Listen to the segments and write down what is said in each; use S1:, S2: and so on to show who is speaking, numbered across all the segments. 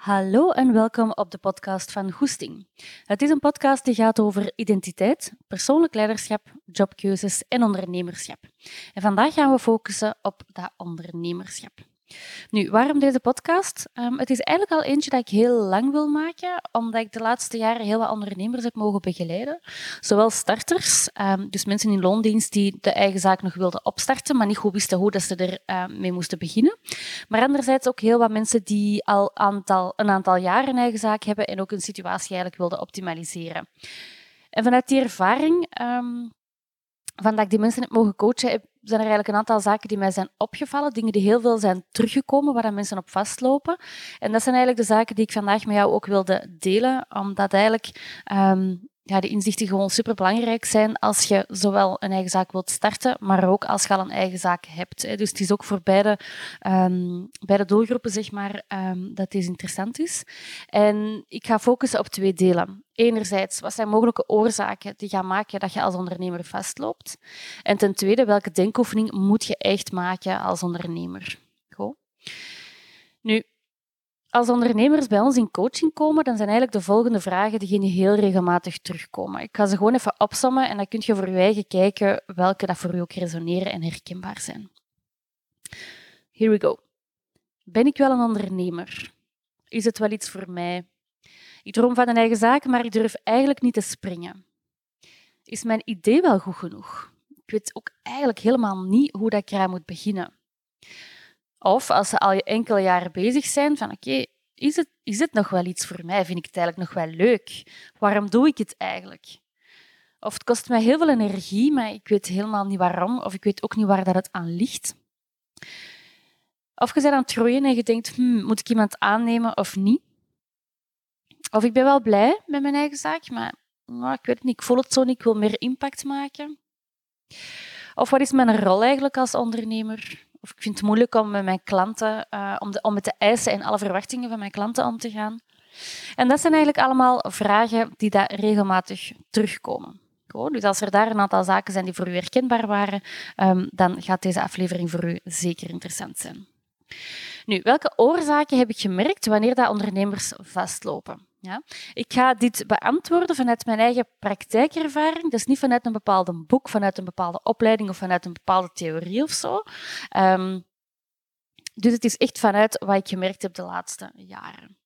S1: Hallo en welkom op de podcast van Goesting. Het is een podcast die gaat over identiteit, persoonlijk leiderschap, jobkeuzes en ondernemerschap. En vandaag gaan we focussen op dat ondernemerschap. Nu, waarom deze podcast? Um, het is eigenlijk al eentje dat ik heel lang wil maken, omdat ik de laatste jaren heel wat ondernemers heb mogen begeleiden. Zowel starters, um, dus mensen in loondienst die de eigen zaak nog wilden opstarten, maar niet goed wisten hoe dat ze ermee uh, mee moesten beginnen. Maar anderzijds ook heel wat mensen die al aantal, een aantal jaren een eigen zaak hebben en ook een situatie eigenlijk wilden optimaliseren. En vanuit die ervaring um, van dat ik die mensen heb mogen coachen, zijn er eigenlijk een aantal zaken die mij zijn opgevallen. Dingen die heel veel zijn teruggekomen, waar mensen op vastlopen. En dat zijn eigenlijk de zaken die ik vandaag met jou ook wilde delen, omdat eigenlijk um, ja, de inzichten gewoon superbelangrijk zijn als je zowel een eigen zaak wilt starten, maar ook als je al een eigen zaak hebt. Dus het is ook voor beide, um, beide doelgroepen zeg maar, um, dat deze interessant is. En ik ga focussen op twee delen. Enerzijds, wat zijn mogelijke oorzaken die gaan maken dat je als ondernemer vastloopt? En ten tweede, welke denkoefening moet je echt maken als ondernemer? Goed. Nu, als ondernemers bij ons in coaching komen, dan zijn eigenlijk de volgende vragen diegene heel regelmatig terugkomen. Ik ga ze gewoon even opsommen en dan kun je voor je eigen kijken welke dat voor u ook resoneren en herkenbaar zijn. Here we go. Ben ik wel een ondernemer? Is het wel iets voor mij? Ik droom van een eigen zaak, maar ik durf eigenlijk niet te springen. Is mijn idee wel goed genoeg? Ik weet ook eigenlijk helemaal niet hoe dat ik eraan moet beginnen. Of als ze al enkele jaren bezig zijn, van oké, is, het, is het nog wel iets voor mij? Vind ik het eigenlijk nog wel leuk? Waarom doe ik het eigenlijk? Of het kost mij heel veel energie, maar ik weet helemaal niet waarom, of ik weet ook niet waar dat het aan ligt. Of je bent aan het groeien en je denkt, hmm, moet ik iemand aannemen of niet? Of ik ben wel blij met mijn eigen zaak, maar nou, ik weet het niet, ik voel het zo niet, ik wil meer impact maken. Of wat is mijn rol eigenlijk als ondernemer? Of ik vind het moeilijk om met mijn klanten, uh, om, de, om met de eisen en alle verwachtingen van mijn klanten om te gaan. En dat zijn eigenlijk allemaal vragen die daar regelmatig terugkomen. Dus als er daar een aantal zaken zijn die voor u herkenbaar waren, um, dan gaat deze aflevering voor u zeker interessant zijn. Nu, welke oorzaken heb ik gemerkt wanneer dat ondernemers vastlopen? Ja? Ik ga dit beantwoorden vanuit mijn eigen praktijkervaring. Dus niet vanuit een bepaald boek, vanuit een bepaalde opleiding of vanuit een bepaalde theorie of zo. Um, dus het is echt vanuit wat ik gemerkt heb de laatste jaren.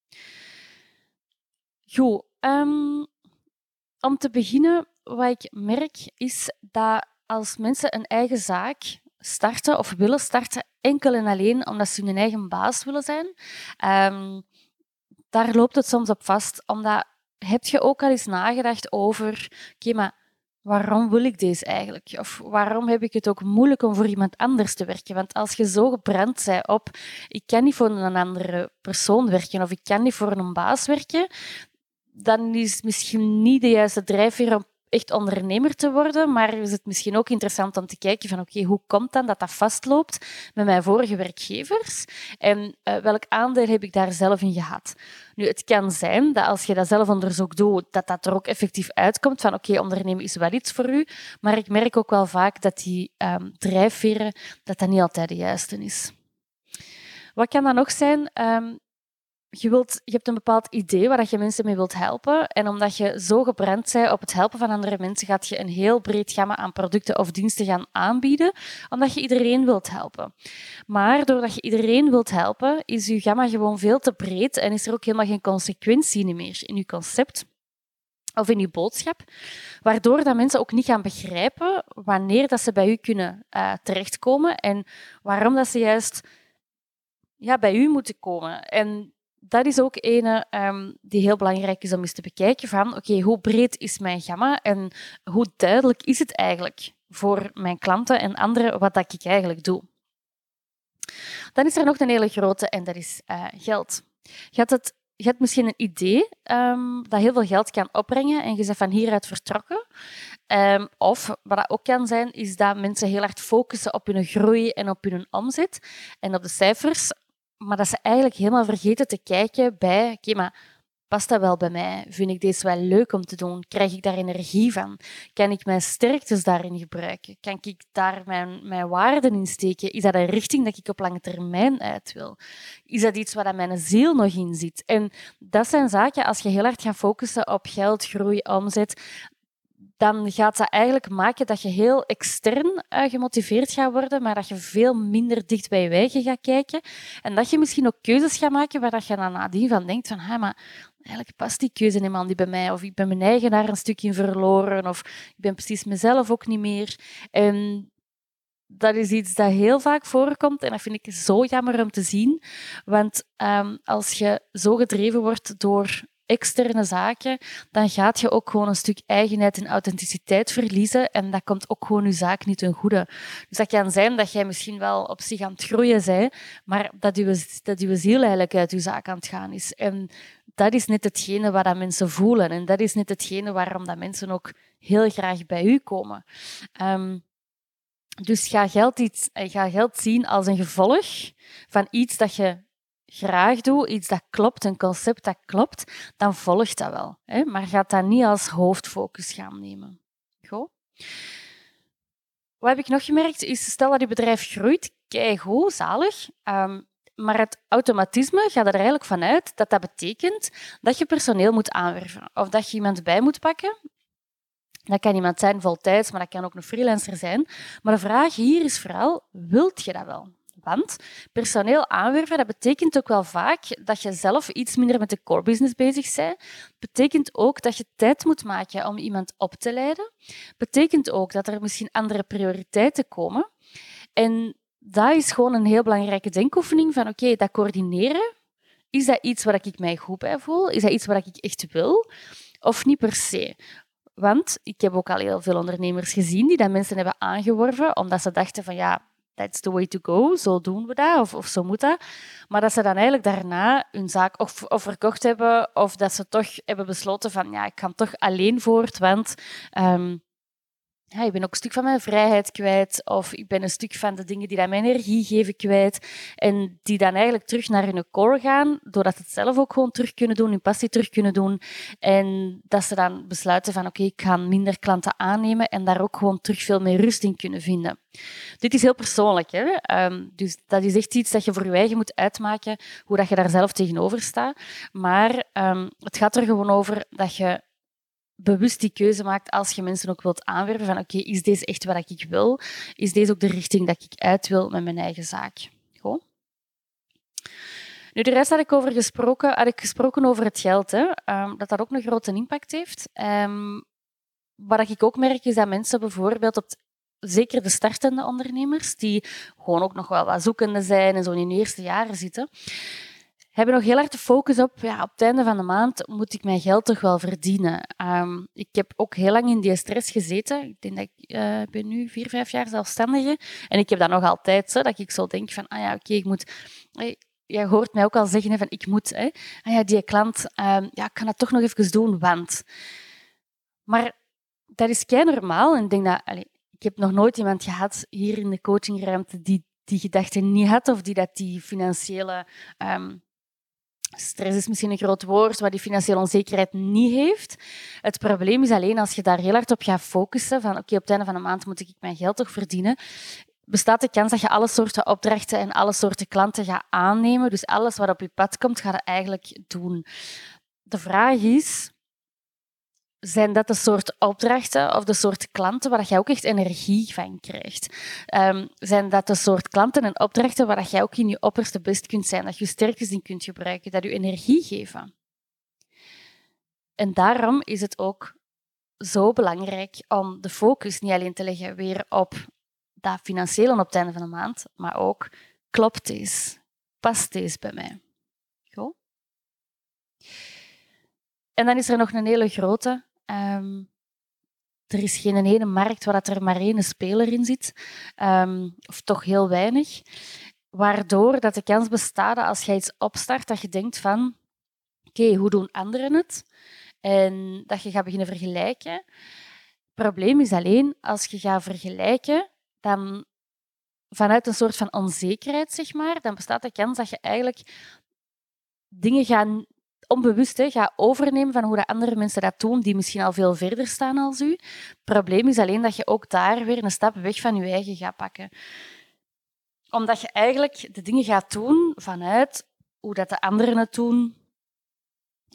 S1: Goed. Um, om te beginnen, wat ik merk is dat als mensen een eigen zaak starten of willen starten, enkel en alleen omdat ze hun eigen baas willen zijn, um, daar loopt het soms op vast. Omdat heb je ook al eens nagedacht over, oké, maar waarom wil ik deze eigenlijk? Of waarom heb ik het ook moeilijk om voor iemand anders te werken? Want als je zo gebrand bent op, ik kan niet voor een andere persoon werken of ik kan niet voor een baas werken, dan is misschien niet de juiste drijfveer om echt ondernemer te worden, maar is het misschien ook interessant om te kijken van oké, hoe komt dan dat dat vastloopt met mijn vorige werkgevers en uh, welk aandeel heb ik daar zelf in gehad? Nu, het kan zijn dat als je dat zelf onderzoek doet, dat dat er ook effectief uitkomt van oké, ondernemen is wel iets voor u, maar ik merk ook wel vaak dat die um, drijfveren, dat dat niet altijd de juiste is. Wat kan dat nog zijn? Um, je, wilt, je hebt een bepaald idee waar je mensen mee wilt helpen. En omdat je zo gebrand bent op het helpen van andere mensen, gaat je een heel breed gamma aan producten of diensten gaan aanbieden, omdat je iedereen wilt helpen. Maar doordat je iedereen wilt helpen, is je gamma gewoon veel te breed en is er ook helemaal geen consequentie meer in je concept of in je boodschap, waardoor dat mensen ook niet gaan begrijpen wanneer dat ze bij u kunnen uh, terechtkomen en waarom dat ze juist ja, bij u moeten komen. En dat is ook een um, die heel belangrijk is om eens te bekijken van oké, hoe breed is mijn gamma en hoe duidelijk is het eigenlijk voor mijn klanten en anderen wat dat ik eigenlijk doe. Dan is er nog een hele grote en dat is uh, geld. Je hebt, het, je misschien een idee um, dat heel veel geld kan opbrengen en je bent van hieruit vertrokken. Um, of wat dat ook kan zijn, is dat mensen heel hard focussen op hun groei en op hun omzet en op de cijfers, maar dat ze eigenlijk helemaal vergeten te kijken bij, oké, maar Past dat wel bij mij? Vind ik deze wel leuk om te doen? Krijg ik daar energie van? Kan ik mijn sterktes daarin gebruiken? Kan ik daar mijn, mijn waarden in steken? Is dat een richting dat ik op lange termijn uit wil? Is dat iets waar mijn ziel nog in zit? En dat zijn zaken, als je heel hard gaat focussen op geld, groei, omzet, dan gaat dat eigenlijk maken dat je heel extern uh, gemotiveerd gaat worden, maar dat je veel minder dicht bij je eigen gaat kijken. En dat je misschien ook keuzes gaat maken waar dat je dan nadien van denkt van, hey, maar eigenlijk past die keuze helemaal niet bij mij. Of ik ben mijn eigen daar een stuk in verloren. Of ik ben precies mezelf ook niet meer. En dat is iets dat heel vaak voorkomt en dat vind ik zo jammer om te zien. Want um, als je zo gedreven wordt door externe zaken, dan gaat je ook gewoon een stuk eigenheid en authenticiteit verliezen en dat komt ook gewoon je zaak niet ten goede. Dus dat kan zijn dat jij misschien wel op zich aan het groeien bent, maar dat je, dat je ziel eigenlijk uit je zaak aan het gaan is. En dat is net hetgene wat dat mensen voelen en dat is net hetgene waarom dat mensen ook heel graag bij u komen. Um, dus ga geld, iets, ga geld zien als een gevolg van iets dat je graag doe, iets dat klopt, een concept dat klopt, dan volgt dat wel. Hè? Maar gaat dat niet als hoofdfocus gaan nemen. Goed? Wat heb ik nog gemerkt? Is, stel dat je bedrijf groeit, kijk goed, zalig. Um, maar het automatisme gaat er eigenlijk vanuit dat dat betekent dat je personeel moet aanwerven. Of dat je iemand bij moet pakken. Dat kan iemand zijn voltijds, maar dat kan ook een freelancer zijn. Maar de vraag hier is vooral, wilt je dat wel? Want personeel aanwerven, dat betekent ook wel vaak dat je zelf iets minder met de core business bezig bent. Betekent ook dat je tijd moet maken om iemand op te leiden. Betekent ook dat er misschien andere prioriteiten komen. En dat is gewoon een heel belangrijke denkoefening van oké, dat coördineren, is dat iets waar ik mij goed bij voel? Is dat iets waar ik echt wil? Of niet per se? Want ik heb ook al heel veel ondernemers gezien die dat mensen hebben aangeworven omdat ze dachten van ja, that's the way to go, zo doen we dat, of, of zo moet dat. Maar dat ze dan eigenlijk daarna hun zaak of, verkocht hebben, of dat ze toch hebben besloten van, ja, ik ga toch alleen voort, want um, ja, ik ben ook een stuk van mijn vrijheid kwijt, of ik ben een stuk van de dingen die dat mijn energie geven kwijt, en die dan eigenlijk terug naar hun core gaan, doordat ze het zelf ook gewoon terug kunnen doen, hun passie terug kunnen doen, en dat ze dan besluiten van oké, ik ga minder klanten aannemen en daar ook gewoon terug veel meer rust in kunnen vinden. Dit is heel persoonlijk, hè? Um, dus dat is echt iets dat je voor je eigen moet uitmaken, hoe dat je daar zelf tegenover staat. Maar um, het gaat er gewoon over dat je bewust die keuze maakt als je mensen ook wilt aanwerven van oké, is deze echt wat ik wil? Is deze ook de richting dat ik uit wil met mijn eigen zaak? Goed. Nu, de rest had ik over gesproken, had ik gesproken over het geld, hè, um, dat dat ook een grote impact heeft. Um, wat ik ook merk is dat mensen bijvoorbeeld op zeker de startende ondernemers, die gewoon ook nog wel wat zoekende zijn en zo in hun eerste jaren zitten, hebben nog heel erg de focus op, ja, op het einde van de maand moet ik mijn geld toch wel verdienen. Um, ik heb ook heel lang in die stress gezeten. Ik denk dat ik uh, ben nu vier, vijf jaar zelfstandige. En ik heb dat nog altijd, zo, dat ik zo denk van, ah ja, oké, ik moet... Hey, jij hoort mij ook al zeggen hè, van, ik moet, hè, ah ja, die klant, um, ja, ik kan dat toch nog even doen, want... Maar dat is kei normaal. En ik denk dat... Ik heb nog nooit iemand gehad hier in de coachingruimte die die gedachte niet had of die dat die financiële um, Stress is misschien een groot woord, maar die financiële onzekerheid niet heeft. Het probleem is alleen als je daar heel hard op gaat focussen, van oké, op het einde van de maand moet ik mijn geld toch verdienen, bestaat de kans dat je alle soorten opdrachten en alle soorten klanten gaat aannemen. Dus alles wat op je pad komt, ga je eigenlijk doen. De vraag is, zijn dat de soort opdrachten of de soort klanten waar jij ook echt energie van krijgt? Um, zijn dat de soort klanten en opdrachten waar jij ook in je opperste best kunt zijn, dat je sterktes in kunt gebruiken, dat je energie geven? En daarom is het ook zo belangrijk om de focus niet alleen te leggen weer op dat financiële op het einde van de maand, maar ook klopt deze, past deze bij mij? Goed? En dan is er nog een hele grote, Um, er is geen ene markt waar er maar één speler in zit, um, of toch heel weinig. Waardoor dat de kans bestaat dat als je iets opstart, dat je denkt van oké, hoe doen anderen het? En dat je gaat beginnen vergelijken. Het probleem is alleen, als je gaat vergelijken, dan vanuit een soort van onzekerheid, zeg maar, dan bestaat de kans dat je eigenlijk dingen gaat onbewust hè, overnemen van hoe de andere mensen dat doen, die misschien al veel verder staan als u. Het probleem is alleen dat je ook daar weer een stap weg van je eigen gaat pakken. Omdat je eigenlijk de dingen gaat doen vanuit hoe dat de anderen het doen,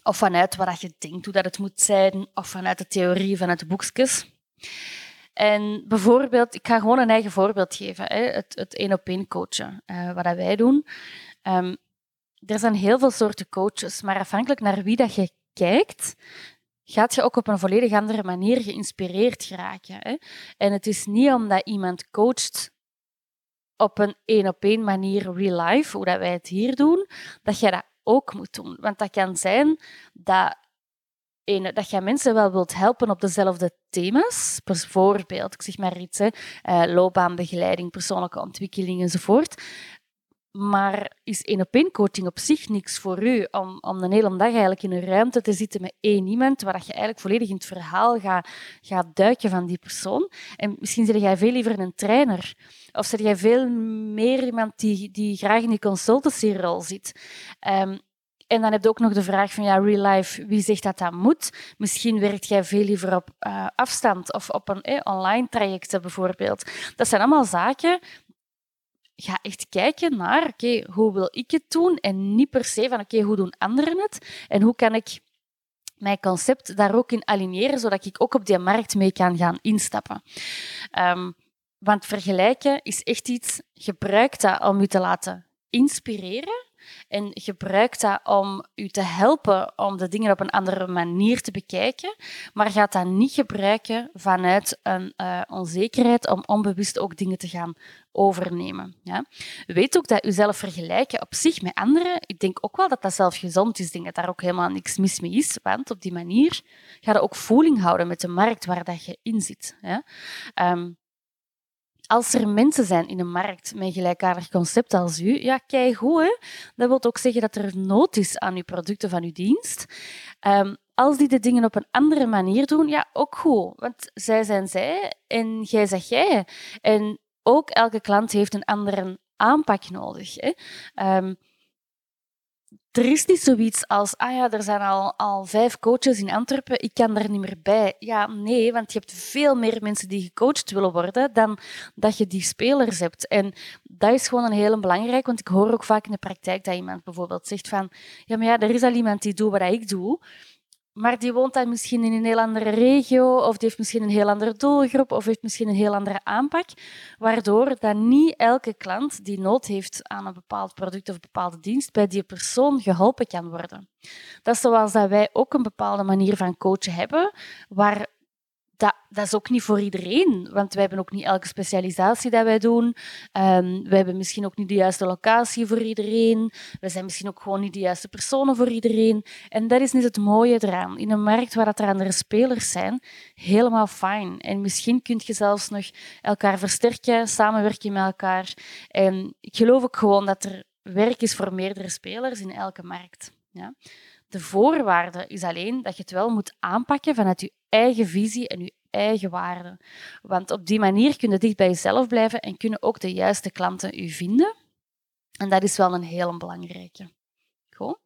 S1: of vanuit wat je denkt hoe dat het moet zijn, of vanuit de theorie, vanuit de boekjes. En bijvoorbeeld, ik ga gewoon een eigen voorbeeld geven, hè, het, één-op-één coachen, uh, wat wij doen. Um, er zijn heel veel soorten coaches, maar afhankelijk naar wie dat je kijkt, gaat je ook op een volledig andere manier geïnspireerd geraken. Hè? En het is niet omdat iemand coacht op een één-op-één manier real life, hoe dat wij het hier doen, dat je dat ook moet doen. Want dat kan zijn dat, een, dat je mensen wel wilt helpen op dezelfde thema's. Bijvoorbeeld, ik zeg maar iets, hè, uh, loopbaanbegeleiding, persoonlijke ontwikkeling enzovoort. Maar is één op één coaching op zich niks voor u om, om een hele dag eigenlijk in een ruimte te zitten met één iemand, waar je eigenlijk volledig in het verhaal gaat, gaat duiken van die persoon. En misschien zeg jij veel liever een trainer. Of zeg jij veel meer iemand die, die graag in die consultancy-rol zit. Um, en dan heb je ook nog de vraag van ja, real life, wie zegt dat dat moet? Misschien werkt jij veel liever op uh, afstand of op een eh, online traject bijvoorbeeld. Dat zijn allemaal zaken ga echt kijken naar, oké, hoe wil ik het doen? En niet per se van, oké, hoe doen anderen het? En hoe kan ik mijn concept daar ook in aligneren, zodat ik ook op die markt mee kan gaan instappen? Um, want vergelijken is echt iets, gebruik dat om je te laten inspireren en gebruik dat om u te helpen om de dingen op een andere manier te bekijken, maar gaat dat niet gebruiken vanuit een uh, onzekerheid om onbewust ook dingen te gaan overnemen. Ja. Weet ook dat u zelf vergelijken op zich met anderen, ik denk ook wel dat dat zelf gezond is. Dat daar ook helemaal niks mis mee is, want op die manier ga je ook voeling houden met de markt waar dat je in zit. Um, als er mensen zijn in een markt met een gelijkaardig concept als u, ja, kijk goed. Dat wil ook zeggen dat er nood is aan uw producten van uw dienst. Um, als die de dingen op een andere manier doen, ja, ook goed. Want zij zijn zij en jij zeg jij. En ook elke klant heeft een andere aanpak nodig. Hè? Um, er is niet zoiets als, ah ja, er zijn al, al vijf coaches in Antwerpen, ik kan er niet meer bij. Ja, nee, want je hebt veel meer mensen die gecoacht willen worden dan dat je die spelers hebt. En dat is gewoon een heel belangrijk, want ik hoor ook vaak in de praktijk dat iemand bijvoorbeeld zegt van, ja, maar ja, er is al iemand die doet wat ik doe maar die woont dan misschien in een heel andere regio, of die heeft misschien een heel andere doelgroep, of heeft misschien een heel andere aanpak, waardoor dan niet elke klant die nood heeft aan een bepaald product of een bepaalde dienst bij die persoon geholpen kan worden. Dat is zoals dat wij ook een bepaalde manier van coachen hebben, waar dat, dat, is ook niet voor iedereen, want wij hebben ook niet elke specialisatie dat wij doen. Um, wij hebben misschien ook niet de juiste locatie voor iedereen. We zijn misschien ook gewoon niet de juiste personen voor iedereen. En dat is niet het mooie eraan. In een markt waar dat er andere spelers zijn, helemaal fijn. En misschien kun je zelfs nog elkaar versterken, samenwerken met elkaar. En ik geloof ook gewoon dat er werk is voor meerdere spelers in elke markt. Ja. De voorwaarde is alleen dat je het wel moet aanpakken vanuit je eigen visie en je eigen waarden. Want op die manier kun je dicht bij jezelf blijven en kunnen ook de juiste klanten u vinden. En dat is wel een heel belangrijke. Goed.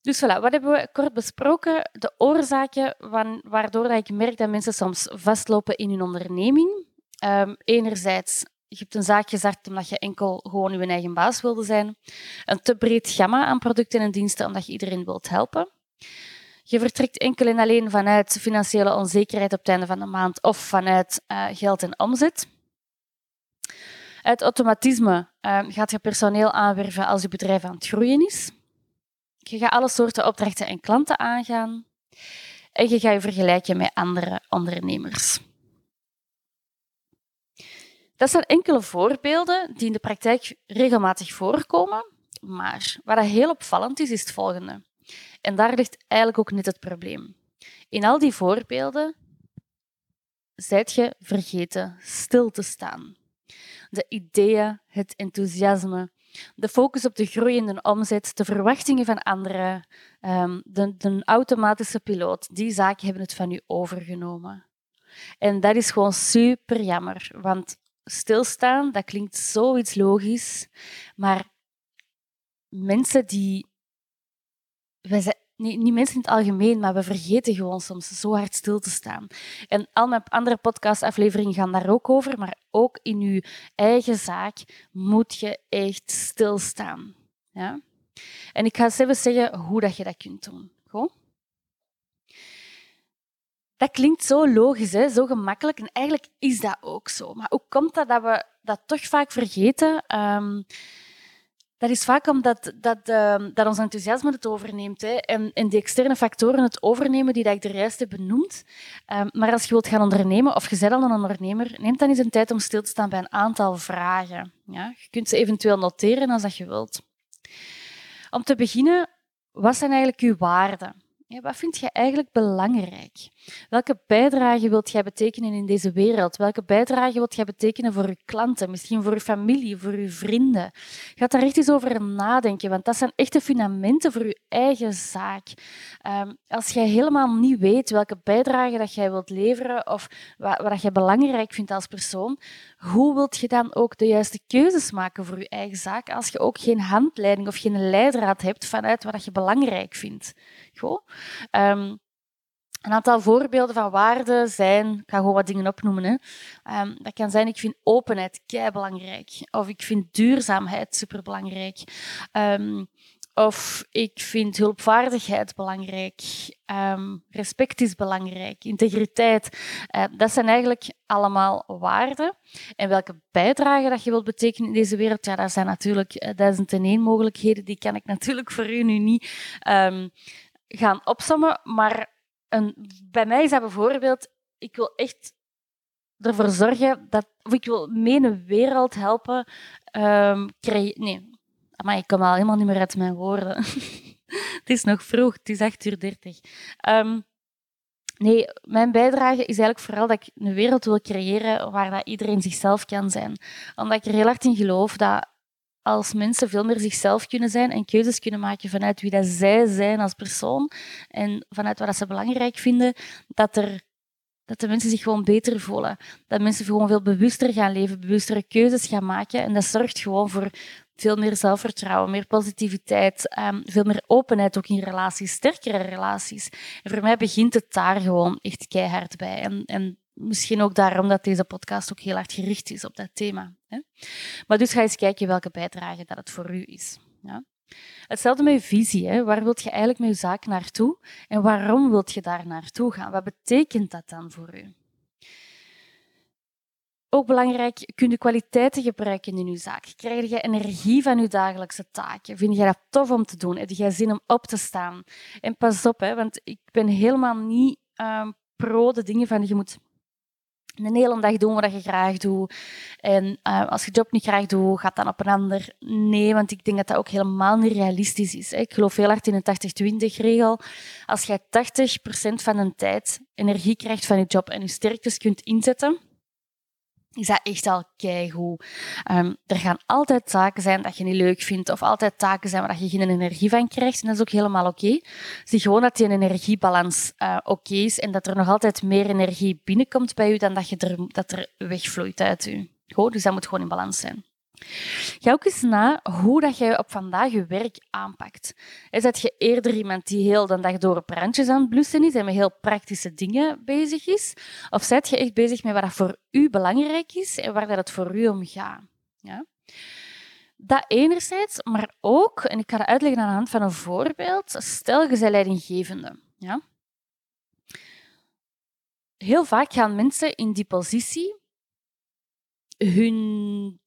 S1: Dus voilà, wat hebben we kort besproken? De oorzaken van, waardoor ik merk dat mensen soms vastlopen in hun onderneming. Um, enerzijds je hebt een zaak gestart omdat je enkel gewoon je eigen baas wilde zijn. Een te breed gamma aan producten en diensten omdat je iedereen wilt helpen. Je vertrekt enkel en alleen vanuit financiële onzekerheid op het einde van de maand of vanuit uh, geld en omzet. Uit automatisme uh, gaat je personeel aanwerven als je bedrijf aan het groeien is. Je gaat alle soorten opdrachten en klanten aangaan. En je gaat je vergelijken met andere ondernemers. Dat zijn enkele voorbeelden die in de praktijk regelmatig voorkomen. Maar wat heel opvallend is, is het volgende. En daar ligt eigenlijk ook net het probleem. In al die voorbeelden zijt je vergeten stil te staan. De ideeën, het enthousiasme, de focus op de groeiende omzet, de verwachtingen van anderen, ehm, de, de automatische piloot, die zaken hebben het van u overgenomen. En dat is gewoon super jammer, want stilstaan, dat klinkt zoiets logisch, maar mensen die wij zijn, niet, mensen in het algemeen, maar we vergeten gewoon soms zo hard stil te staan. En al mijn andere podcastafleveringen gaan daar ook over, maar ook in je eigen zaak moet je echt stilstaan. Ja? En ik ga eens even zeggen hoe dat je dat kunt doen. Goed? Dat klinkt zo logisch, hè? zo gemakkelijk. En eigenlijk is dat ook zo. Maar hoe komt dat dat we dat toch vaak vergeten? Um, dat is vaak omdat dat, uh, dat ons enthousiasme het overneemt. Hè. En, en die externe factoren het overnemen die dat ik de juist heb benoemd. Um, maar als je wilt gaan ondernemen, of je bent al een ondernemer, neem dan eens een tijd om stil te staan bij een aantal vragen. Ja? Je kunt ze eventueel noteren als dat je wilt. Om te beginnen, wat zijn eigenlijk uw waarden? Ja, wat vind je eigenlijk belangrijk? Welke bijdrage wilt jij betekenen in deze wereld? Welke bijdrage wilt jij betekenen voor je klanten, misschien voor je familie, voor je vrienden? Ga daar echt eens over nadenken, want dat zijn echte fundamenten voor je eigen zaak. Um, als jij helemaal niet weet welke bijdrage dat jij wilt leveren of wat, wat jij belangrijk vindt als persoon, hoe wilt je dan ook de juiste keuzes maken voor je eigen zaak als je ook geen handleiding of geen leidraad hebt vanuit wat je belangrijk vindt? Um, een aantal voorbeelden van waarden zijn, ik ga gewoon wat dingen opnoemen. Hè. Um, dat kan zijn, ik vind openheid kei belangrijk. Of ik vind duurzaamheid superbelangrijk. Um, of ik vind hulpvaardigheid belangrijk. Respect is belangrijk. Integriteit. Dat zijn eigenlijk allemaal waarden. En welke bijdrage dat je wilt betekenen in deze wereld, ja, daar zijn natuurlijk uh, duizend en één mogelijkheden. Die kan ik natuurlijk voor u nu niet gaan opsommen. Maar een, bij mij is dat bijvoorbeeld, ik wil echt ervoor zorgen dat, of ik wil mee wereld helpen um, Nee, maar ik kom al helemaal niet meer uit mijn woorden. het is nog vroeg, het is 8 uur 30. Um, nee, mijn bijdrage is eigenlijk vooral dat ik een wereld wil creëren waar dat iedereen zichzelf kan zijn. Omdat ik er heel hard in geloof dat als mensen veel meer zichzelf kunnen zijn en keuzes kunnen maken vanuit wie dat zij zijn als persoon en vanuit wat ze belangrijk vinden, dat, er, dat de mensen zich gewoon beter voelen. Dat mensen gewoon veel bewuster gaan leven, bewustere keuzes gaan maken. En dat zorgt gewoon voor veel meer zelfvertrouwen, meer positiviteit, um, veel meer openheid ook in relaties, sterkere relaties. En voor mij begint het daar gewoon echt keihard bij. En, en misschien ook daarom dat deze podcast ook heel hard gericht is op dat thema. Hè? Maar dus ga eens kijken welke bijdrage dat het voor u is. Ja? Hetzelfde met je visie. Hè? Waar wilt je eigenlijk met je zaak naartoe? En waarom wilt je daar naartoe gaan? Wat betekent dat dan voor u? Ook belangrijk, kun je kwaliteiten gebruiken in je zaak? Krijg je energie van je dagelijkse taken? Vind je dat tof om te doen? Heb je zin om op te staan? En pas op, hè, want ik ben helemaal niet um, pro de dingen van je moet een hele dag doen wat je graag doet. En uh, als je job niet graag doet, gaat dan op een ander. Nee, want ik denk dat dat ook helemaal niet realistisch is. Ik geloof heel hard in een 80-20-regel. Als jij 80% van de tijd energie krijgt van je job en je sterktes kunt inzetten, is dat echt al keigoed. Um, er gaan altijd zaken zijn dat je niet leuk vindt, of altijd taken zijn waar je geen energie van krijgt. En dat is ook helemaal oké. Zie gewoon dat die energiebalans uh, oké is en dat er nog altijd meer energie binnenkomt bij je dan dat, je er, dat er wegvloeit uit je. Goed, dus dat moet gewoon in balans zijn. Ga ook eens na hoe dat jij op vandaag je werk aanpakt. Is dat je eerder iemand die heel de dag door brandjes aan het blussen is en met heel praktische dingen bezig is? Of zit je echt bezig met wat voor u belangrijk is en waar dat het voor u om gaat? Ja? Dat enerzijds, maar ook, en ik ga dat uitleggen aan de hand van een voorbeeld, stel je bent leidinggevende. Ja? Heel vaak gaan mensen in die positie hun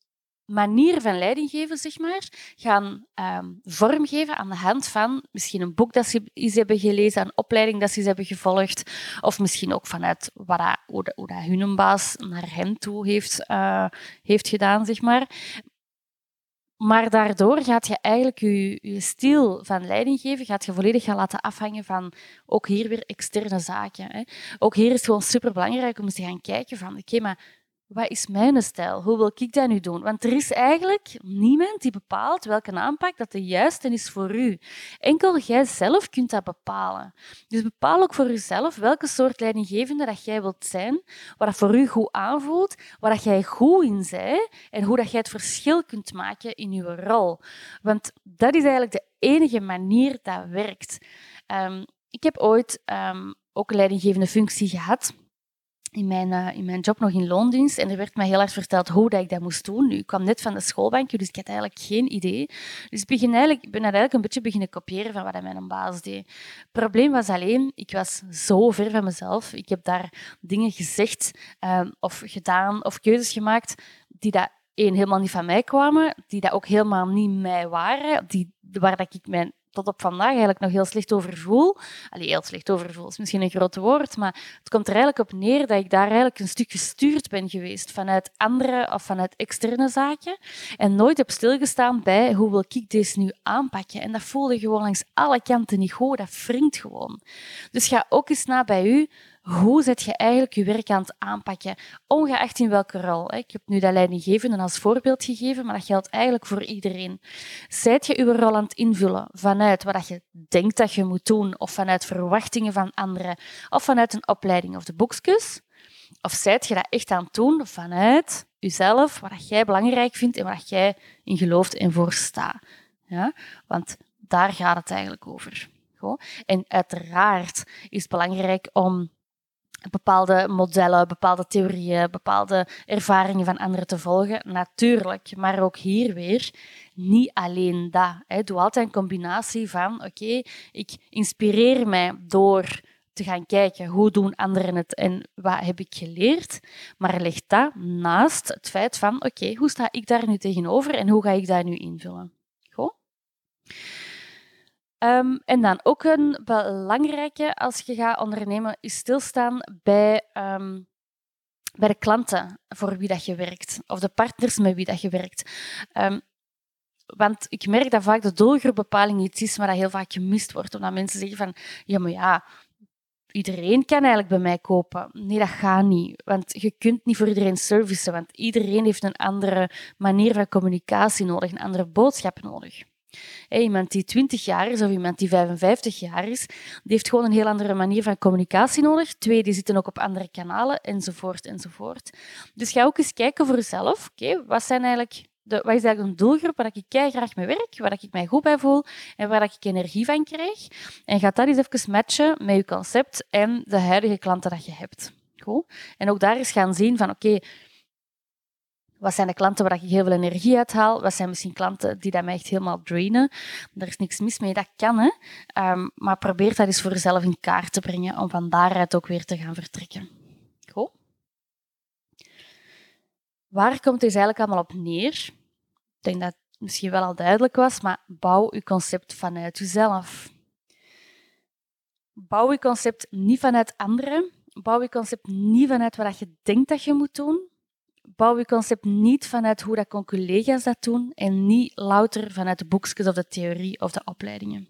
S1: manier van leiding geven, zeg maar, gaan um, vormgeven aan de hand van misschien een boek dat ze eens hebben gelezen, een opleiding dat ze eens hebben gevolgd, of misschien ook vanuit wat dat, hoe, dat, hun baas naar hen toe heeft, uh, heeft gedaan, zeg maar. Maar daardoor gaat je eigenlijk je, je stijl van leiding geven, gaat je volledig gaan laten afhangen van ook hier weer externe zaken. Hè. Ook hier is het gewoon superbelangrijk om eens te gaan kijken van, oké, maar wat is mijn stijl? Hoe wil ik dat nu doen? Want er is eigenlijk niemand die bepaalt welke aanpak dat de juiste is voor u. Enkel jij zelf kunt dat bepalen. Dus bepaal ook voor jezelf welke soort leidinggevende dat jij wilt zijn, wat dat voor u goed aanvoelt, waar dat jij goed in bent en hoe dat jij het verschil kunt maken in je rol. Want dat is eigenlijk de enige manier dat werkt. Um, ik heb ooit um, ook een leidinggevende functie gehad in mijn, uh, in mijn job nog in loondienst. En er werd mij heel hard verteld hoe dat ik dat moest doen. Nu, ik kwam net van de schoolbank, dus ik had eigenlijk geen idee. Dus ik, begin eigenlijk, ik ben eigenlijk een beetje beginnen kopiëren van wat mijn baas deed. Het probleem was alleen, ik was zo ver van mezelf. Ik heb daar dingen gezegd um, of gedaan of keuzes gemaakt die dat één, helemaal niet van mij kwamen, die dat ook helemaal niet mij waren, die, waar dat ik mijn tot op vandaag eigenlijk nog heel slecht over voel. Allee, heel slecht over voel is misschien een groot woord, maar het komt er eigenlijk op neer dat ik daar eigenlijk een stuk gestuurd ben geweest vanuit andere of vanuit externe zaken en nooit heb stilgestaan bij hoe wil ik deze nu aanpakken. En dat voelde gewoon langs alle kanten niet goed, dat wringt gewoon. Dus ga ook eens na bij u hoe zet je eigenlijk je werk aan het aanpakken, ongeacht in welke rol. Ik heb nu dat leidinggevende als voorbeeld gegeven, maar dat geldt eigenlijk voor iedereen. Zijt je je rol aan het invullen vanuit wat je denkt dat je moet doen, of vanuit verwachtingen van anderen, of vanuit een opleiding of de boekjes? Of zijt je dat echt aan het doen vanuit jezelf, wat jij belangrijk vindt en waar jij in gelooft en voor staat? Ja? Want daar gaat het eigenlijk over. En uiteraard is het belangrijk om bepaalde modellen, bepaalde theorieën, bepaalde ervaringen van anderen te volgen. Natuurlijk, maar ook hier weer niet alleen dat. Hè. Doe altijd een combinatie van, oké, ik inspireer mij door te gaan kijken hoe doen anderen het en wat heb ik geleerd. Maar leg dat naast het feit van, oké, hoe sta ik daar nu tegenover en hoe ga ik dat nu invullen? Goed? Um, en dan ook een belangrijke als je gaat ondernemen, is stilstaan bij, um, bij de klanten voor wie dat je werkt, of de partners met wie dat je werkt. Um, want ik merk dat vaak de doelgroepbepaling iets is, maar dat heel vaak gemist wordt. Omdat mensen zeggen van, ja, maar ja, iedereen kan eigenlijk bij mij kopen. Nee, dat gaat niet. Want je kunt niet voor iedereen servicen, want iedereen heeft een andere manier van communicatie nodig, een andere boodschap nodig. Iemand die 20 jaar is of iemand die 55 jaar is, die heeft gewoon een heel andere manier van communicatie nodig. Twee, die zitten ook op andere kanalen, enzovoort, enzovoort. Dus ga ook eens kijken voor jezelf. Oké, wat zijn eigenlijk de, wat is eigenlijk een doelgroep waar ik graag mee werk, waar ik mij goed bij voel en waar ik energie van krijg. En ga dat eens even matchen met je concept en de huidige klanten dat je hebt. Goed? En ook daar eens gaan zien van oké, wat zijn de klanten waar ik heel veel energie uit haal? Wat zijn misschien klanten die dat mij echt helemaal drainen? Er is niks mis mee, dat kan. Hè? Um, maar probeer dat eens voor jezelf in kaart te brengen om van daaruit ook weer te gaan vertrekken. Goed. Waar komt dit eigenlijk allemaal op neer? Ik denk dat het misschien wel al duidelijk was, maar bouw je concept vanuit jezelf. Bouw je concept niet vanuit anderen. Bouw je concept niet vanuit wat je denkt dat je moet doen bouw je concept niet vanuit hoe dat collega's dat doen en niet louter vanuit de boekjes of de theorie of de opleidingen.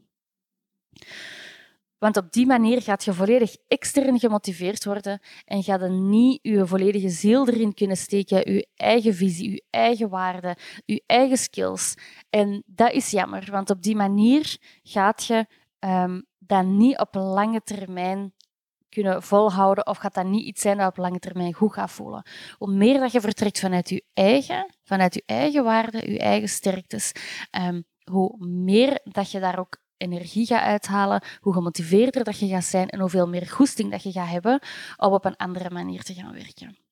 S1: Want op die manier gaat je volledig extern gemotiveerd worden en gaat je niet je volledige ziel erin kunnen steken, je eigen visie, je eigen waarden, je eigen skills. En dat is jammer, want op die manier gaat je um, dat niet op lange termijn kunnen volhouden of gaat dat niet iets zijn dat op lange termijn goed gaat voelen. Hoe meer dat je vertrekt vanuit je eigen, vanuit je eigen waarden, je eigen sterktes, um, hoe meer dat je daar ook energie gaat uithalen, hoe gemotiveerder dat je gaat zijn en hoeveel meer goesting dat je gaat hebben om op een andere manier te gaan werken.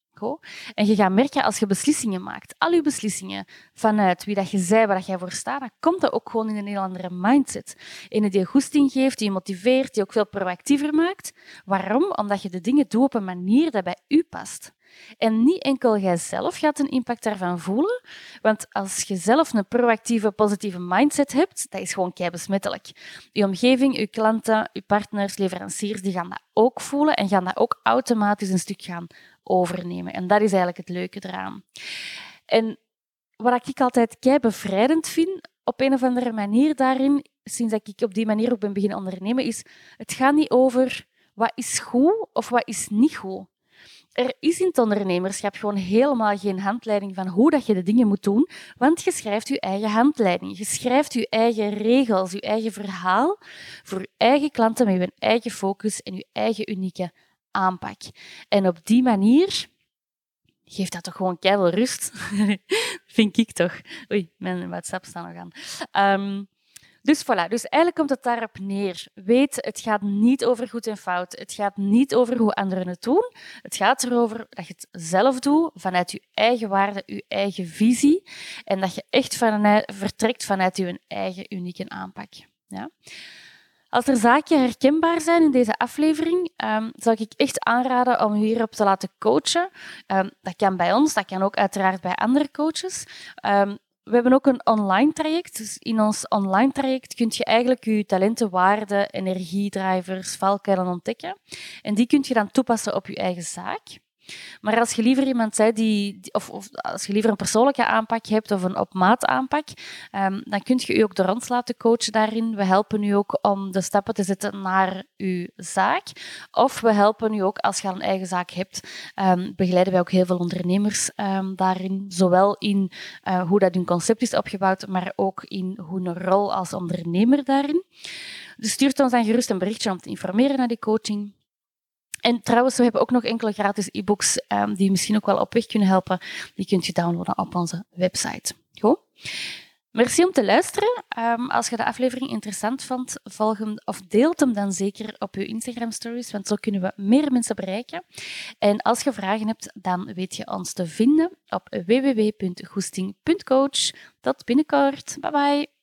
S1: En je gaat merken als je beslissingen maakt, al je beslissingen vanuit wie dat je zei, waar dat jij voor staat, dan komt dat ook gewoon in een heel andere mindset. In die je goesting geeft, die je motiveert, die ook veel proactiever maakt. Waarom? Omdat je de dingen doet op een manier dat bij u past. En niet enkel jijzelf gaat een impact daarvan voelen, want als je zelf een proactieve, positieve mindset hebt, dat is gewoon kei besmettelijk. Je omgeving, je klanten, je partners, leveranciers, die gaan dat ook voelen en gaan dat ook automatisch een stuk gaan overnemen. En dat is eigenlijk het leuke eraan. En wat ik altijd kei bevrijdend vind, op een of andere manier daarin, sinds dat ik op die manier ook ben beginnen ondernemen, is het gaat niet over wat is goed of wat is niet goed. Er is in het ondernemerschap gewoon helemaal geen handleiding van hoe dat je de dingen moet doen, want je schrijft je eigen handleiding. Je schrijft je eigen regels, je eigen verhaal voor je eigen klanten met je eigen focus en je eigen unieke aanpak. En op die manier geeft dat toch gewoon keihard rust, vind ik toch. Oei, mijn WhatsApp staat nog aan. Um, dus voilà, dus eigenlijk komt het daarop neer. Weet, het gaat niet over goed en fout. Het gaat niet over hoe anderen het doen. Het gaat erover dat je het zelf doet, vanuit je eigen waarde, je eigen visie. En dat je echt vanuit, vertrekt vanuit je eigen unieke aanpak. Ja? Als er zaken herkenbaar zijn in deze aflevering, um, zou ik echt aanraden om u hierop te laten coachen. Um, dat kan bij ons, dat kan ook uiteraard bij andere coaches. Um, we hebben ook een online traject. Dus in ons online traject kun je eigenlijk je talenten, waarden, energiedrivers, valkuilen ontdekken. En die kun je dan toepassen op je eigen zaak. Maar als je liever iemand bent die, of, of, als je liever een persoonlijke aanpak hebt of een op maat aanpak, um, dan kun je je ook door ons laten coachen daarin. We helpen u ook om de stappen te zetten naar uw zaak. Of we helpen u ook als je een eigen zaak hebt, um, begeleiden wij ook heel veel ondernemers um, daarin. Zowel in uh, hoe dat hun concept is opgebouwd, maar ook in een rol als ondernemer daarin. Dus stuurt ons dan gerust een berichtje om te informeren naar die coaching. En trouwens, we hebben ook nog enkele gratis e-books um, die misschien ook wel op weg kunnen helpen. Die kunt je downloaden op onze website. Goed? Merci om te luisteren. Um, als je de aflevering interessant vond, volg hem of deelt hem dan zeker op je Instagram stories, want zo kunnen we meer mensen bereiken. En als je vragen hebt, dan weet je ons te vinden op www.goesting.coach. Tot binnenkort. Bye bye.